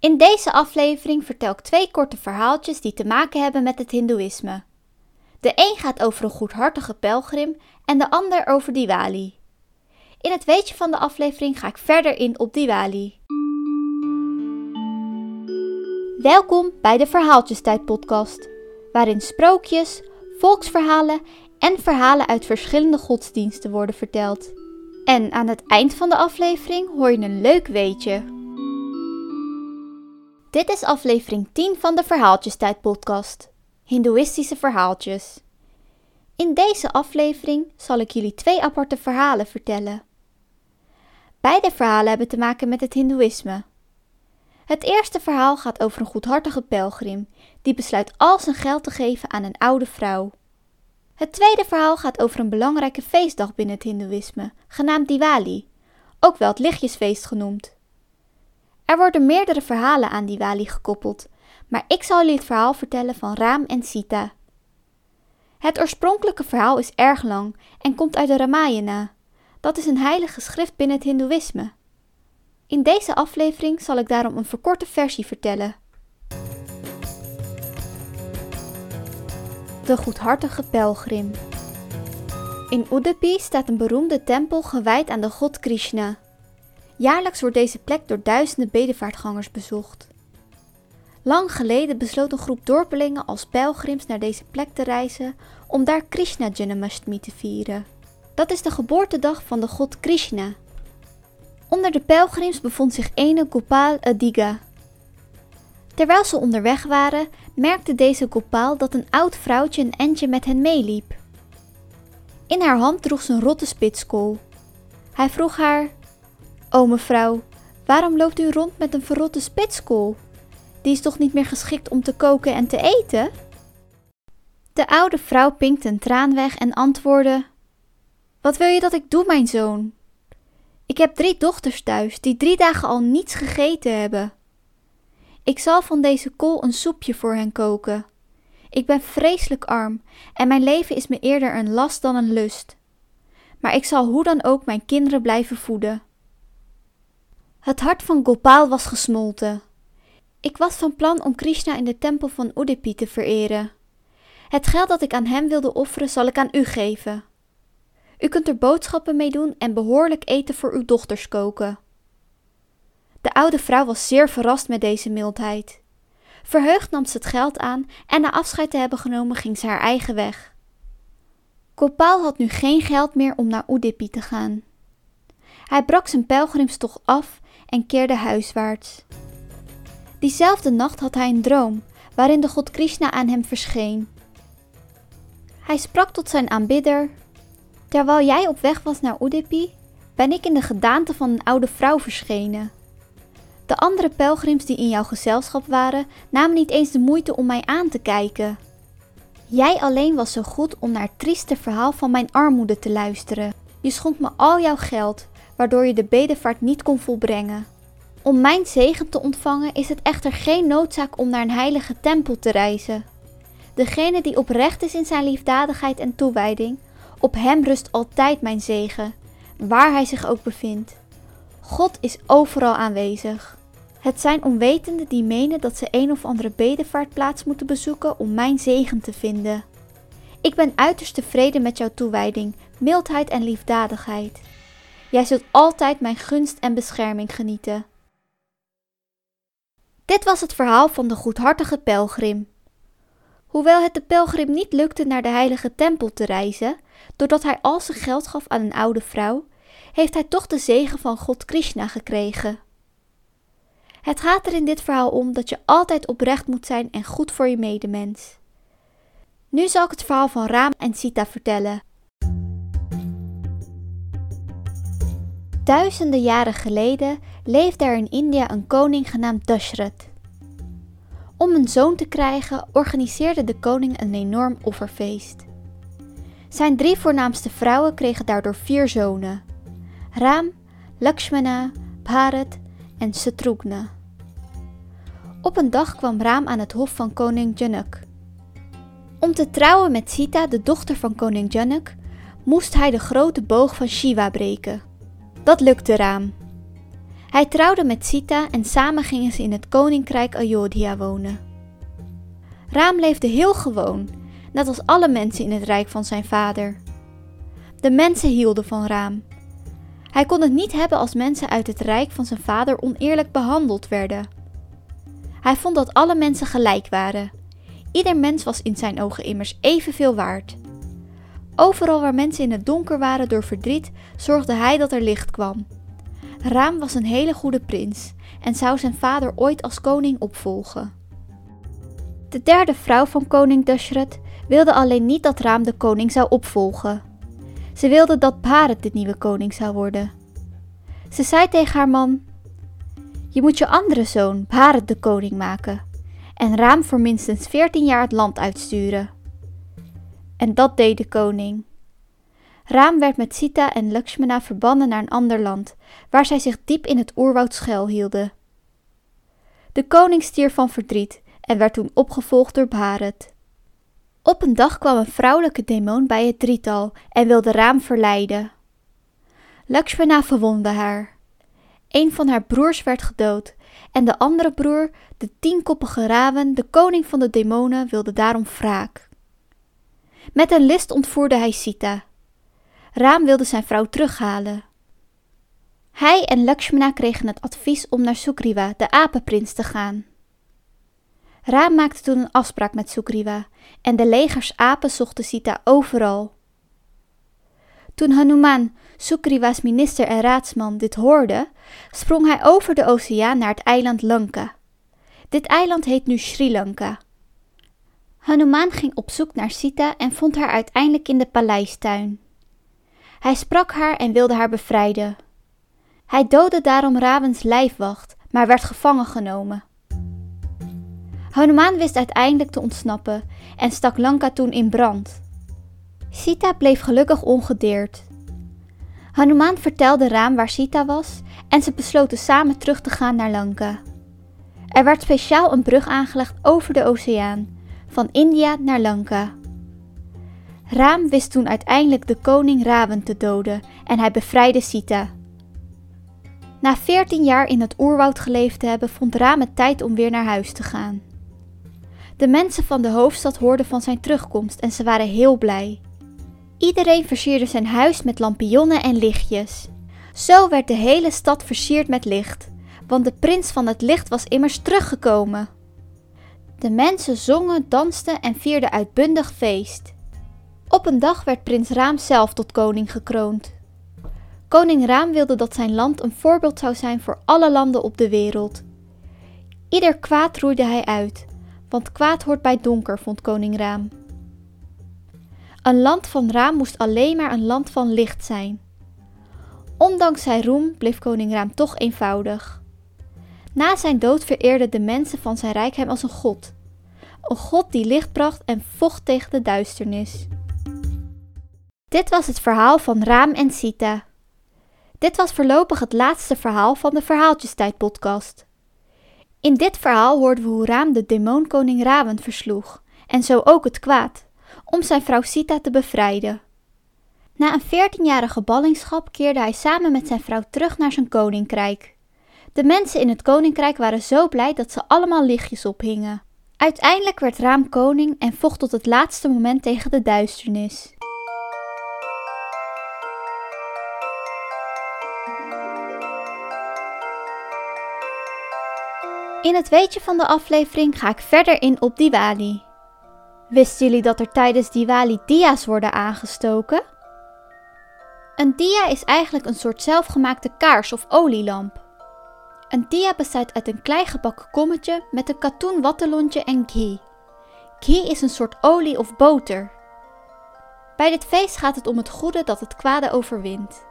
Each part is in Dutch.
In deze aflevering vertel ik twee korte verhaaltjes die te maken hebben met het Hindoeïsme. De een gaat over een goedhartige pelgrim en de ander over Diwali. In het weetje van de aflevering ga ik verder in op Diwali. Welkom bij de Verhaaltjestijd podcast, waarin sprookjes, volksverhalen en verhalen uit verschillende godsdiensten worden verteld. En aan het eind van de aflevering hoor je een leuk weetje. Dit is aflevering 10 van de Verhaaltjestijd podcast. Hindoeïstische verhaaltjes. In deze aflevering zal ik jullie twee aparte verhalen vertellen. Beide verhalen hebben te maken met het Hindoeïsme. Het eerste verhaal gaat over een goedhartige pelgrim die besluit al zijn geld te geven aan een oude vrouw. Het tweede verhaal gaat over een belangrijke feestdag binnen het Hindoeïsme, genaamd Diwali, ook wel het lichtjesfeest genoemd. Er worden meerdere verhalen aan Diwali gekoppeld, maar ik zal jullie het verhaal vertellen van Raam en Sita. Het oorspronkelijke verhaal is erg lang en komt uit de Ramayana. Dat is een heilige schrift binnen het Hindoeïsme. In deze aflevering zal ik daarom een verkorte versie vertellen. De goedhartige pelgrim. In Udupi staat een beroemde tempel gewijd aan de god Krishna. Jaarlijks wordt deze plek door duizenden bedevaartgangers bezocht. Lang geleden besloot een groep dorpelingen als pelgrims naar deze plek te reizen om daar Krishna Janmashtami te vieren. Dat is de geboortedag van de god Krishna. Onder de pelgrims bevond zich ene Gopal Adiga. Terwijl ze onderweg waren, merkte deze Gopal dat een oud vrouwtje een entje met hen meeliep. In haar hand droeg ze een rotte spitskool. Hij vroeg haar: O mevrouw, waarom loopt u rond met een verrotte spitskool? Die is toch niet meer geschikt om te koken en te eten? De oude vrouw pinkte een traan weg en antwoordde: Wat wil je dat ik doe, mijn zoon? Ik heb drie dochters thuis die drie dagen al niets gegeten hebben. Ik zal van deze kool een soepje voor hen koken. Ik ben vreselijk arm en mijn leven is me eerder een last dan een lust. Maar ik zal hoe dan ook mijn kinderen blijven voeden. Het hart van Gopal was gesmolten. Ik was van plan om Krishna in de tempel van Udupi te vereren. Het geld dat ik aan hem wilde offeren zal ik aan u geven. U kunt er boodschappen mee doen en behoorlijk eten voor uw dochters koken. De oude vrouw was zeer verrast met deze mildheid. Verheugd nam ze het geld aan en na afscheid te hebben genomen ging ze haar eigen weg. Gopal had nu geen geld meer om naar Udupi te gaan. Hij brak zijn pelgrimstocht af en keerde huiswaarts. Diezelfde nacht had hij een droom waarin de god Krishna aan hem verscheen. Hij sprak tot zijn aanbidder: Terwijl jij op weg was naar Udupi, ben ik in de gedaante van een oude vrouw verschenen. De andere pelgrims die in jouw gezelschap waren, namen niet eens de moeite om mij aan te kijken. Jij alleen was zo goed om naar het trieste verhaal van mijn armoede te luisteren. Je schonk me al jouw geld, waardoor je de bedevaart niet kon volbrengen. Om mijn zegen te ontvangen is het echter geen noodzaak om naar een heilige tempel te reizen. Degene die oprecht is in zijn liefdadigheid en toewijding, op hem rust altijd mijn zegen, waar hij zich ook bevindt. God is overal aanwezig. Het zijn onwetenden die menen dat ze een of andere bedevaartplaats moeten bezoeken om mijn zegen te vinden. Ik ben uiterst tevreden met jouw toewijding, mildheid en liefdadigheid. Jij zult altijd mijn gunst en bescherming genieten. Dit was het verhaal van de goedhartige pelgrim. Hoewel het de pelgrim niet lukte naar de heilige tempel te reizen, doordat hij al zijn geld gaf aan een oude vrouw, heeft hij toch de zegen van God Krishna gekregen. Het gaat er in dit verhaal om dat je altijd oprecht moet zijn en goed voor je medemens. Nu zal ik het verhaal van Raam en Sita vertellen. Duizenden jaren geleden leefde er in India een koning genaamd Dashrath. Om een zoon te krijgen organiseerde de koning een enorm offerfeest. Zijn drie voornaamste vrouwen kregen daardoor vier zonen: Ram, Lakshmana, Bharat en Shatrugna. Op een dag kwam Ram aan het hof van koning Janak. Om te trouwen met Sita, de dochter van koning Janak, moest hij de grote boog van Shiva breken. Dat lukte Raam. Hij trouwde met Sita en samen gingen ze in het koninkrijk Ayodhya wonen. Raam leefde heel gewoon, net als alle mensen in het rijk van zijn vader. De mensen hielden van Raam. Hij kon het niet hebben als mensen uit het rijk van zijn vader oneerlijk behandeld werden. Hij vond dat alle mensen gelijk waren. Ieder mens was in zijn ogen immers evenveel waard. Overal waar mensen in het donker waren door verdriet, zorgde hij dat er licht kwam. Raam was een hele goede prins en zou zijn vader ooit als koning opvolgen. De derde vrouw van koning Dashrath wilde alleen niet dat Raam de koning zou opvolgen. Ze wilde dat Bharat de nieuwe koning zou worden. Ze zei tegen haar man: Je moet je andere zoon, Bharat, de koning maken en Raam voor minstens veertien jaar het land uitsturen. En dat deed de koning. Raam werd met Sita en Lakshmana verbannen naar een ander land, waar zij zich diep in het oerwoud schuilhielden. De koning stierf van verdriet en werd toen opgevolgd door Bharat. Op een dag kwam een vrouwelijke demon bij het drietal en wilde Raam verleiden. Lakshmana verwondde haar. Een van haar broers werd gedood en de andere broer, de tienkoppige Raven, de koning van de demonen, wilde daarom wraak. Met een list ontvoerde hij Sita. Raam wilde zijn vrouw terughalen. Hij en Lakshmana kregen het advies om naar Sugriva, de apenprins, te gaan. Raam maakte toen een afspraak met Sugriva en de legers apen zochten Sita overal. Toen Hanuman, Sugriva's minister en raadsman, dit hoorde, sprong hij over de oceaan naar het eiland Lanka. Dit eiland heet nu Sri Lanka. Hanuman ging op zoek naar Sita en vond haar uiteindelijk in de paleistuin. Hij sprak haar en wilde haar bevrijden. Hij doodde daarom Ravens lijfwacht, maar werd gevangen genomen. Hanuman wist uiteindelijk te ontsnappen en stak Lanka toen in brand. Sita bleef gelukkig ongedeerd. Hanuman vertelde Raam waar Sita was en ze besloten samen terug te gaan naar Lanka. Er werd speciaal een brug aangelegd over de oceaan, van India naar Lanka. Raam wist toen uiteindelijk de koning Raven te doden en hij bevrijdde Sita. Na veertien jaar in het oerwoud geleefd te hebben, vond Raam het tijd om weer naar huis te gaan. De mensen van de hoofdstad hoorden van zijn terugkomst en ze waren heel blij. Iedereen versierde zijn huis met lampionnen en lichtjes. Zo werd de hele stad versierd met licht, want de prins van het licht was immers teruggekomen. De mensen zongen, dansten en vierden uitbundig feest. Op een dag werd prins Raam zelf tot koning gekroond. Koning Raam wilde dat zijn land een voorbeeld zou zijn voor alle landen op de wereld. Ieder kwaad roeide hij uit, want kwaad hoort bij donker, vond koning Raam. Een land van Raam moest alleen maar een land van licht zijn. Ondanks zijn roem bleef koning Raam toch eenvoudig. Na zijn dood vereerden de mensen van zijn rijk hem als een god. Een god die licht bracht en vocht tegen de duisternis. Dit was het verhaal van Raam en Sita. Dit was voorlopig het laatste verhaal van de Verhaaltjestijd podcast. In dit verhaal hoorden we hoe Raam de demonkoning Raven versloeg en zo ook het kwaad om zijn vrouw Sita te bevrijden. Na een veertienjarige ballingschap keerde hij samen met zijn vrouw terug naar zijn koninkrijk. De mensen in het koninkrijk waren zo blij dat ze allemaal lichtjes ophingen. Uiteindelijk werd Raam koning en vocht tot het laatste moment tegen de duisternis. In het weetje van de aflevering ga ik verder in op Diwali. Wisten jullie dat er tijdens Diwali dia's worden aangestoken? Een dia is eigenlijk een soort zelfgemaakte kaars of olielamp. Een dia bestaat uit een klein gebakken kommetje met een katoen wattelontje en ghee. Ghee is een soort olie of boter. Bij dit feest gaat het om het goede dat het kwade overwint.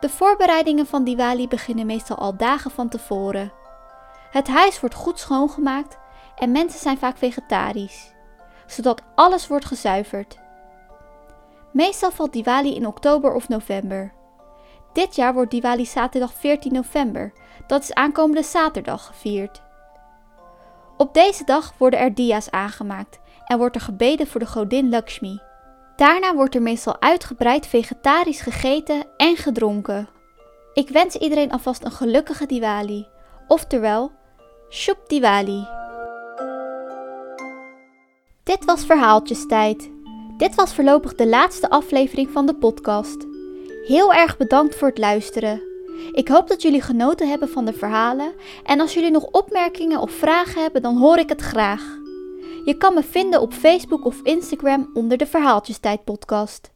De voorbereidingen van Diwali beginnen meestal al dagen van tevoren. Het huis wordt goed schoongemaakt en mensen zijn vaak vegetarisch zodat alles wordt gezuiverd. Meestal valt Diwali in oktober of november. Dit jaar wordt Diwali zaterdag 14 november, dat is aankomende zaterdag, gevierd. Op deze dag worden er dia's aangemaakt en wordt er gebeden voor de godin Lakshmi. Daarna wordt er meestal uitgebreid vegetarisch gegeten en gedronken. Ik wens iedereen alvast een gelukkige Diwali. Oftewel, Shub Diwali. Dit was Verhaaltjestijd. Dit was voorlopig de laatste aflevering van de podcast. Heel erg bedankt voor het luisteren. Ik hoop dat jullie genoten hebben van de verhalen en als jullie nog opmerkingen of vragen hebben, dan hoor ik het graag. Je kan me vinden op Facebook of Instagram onder de Verhaaltjestijd podcast.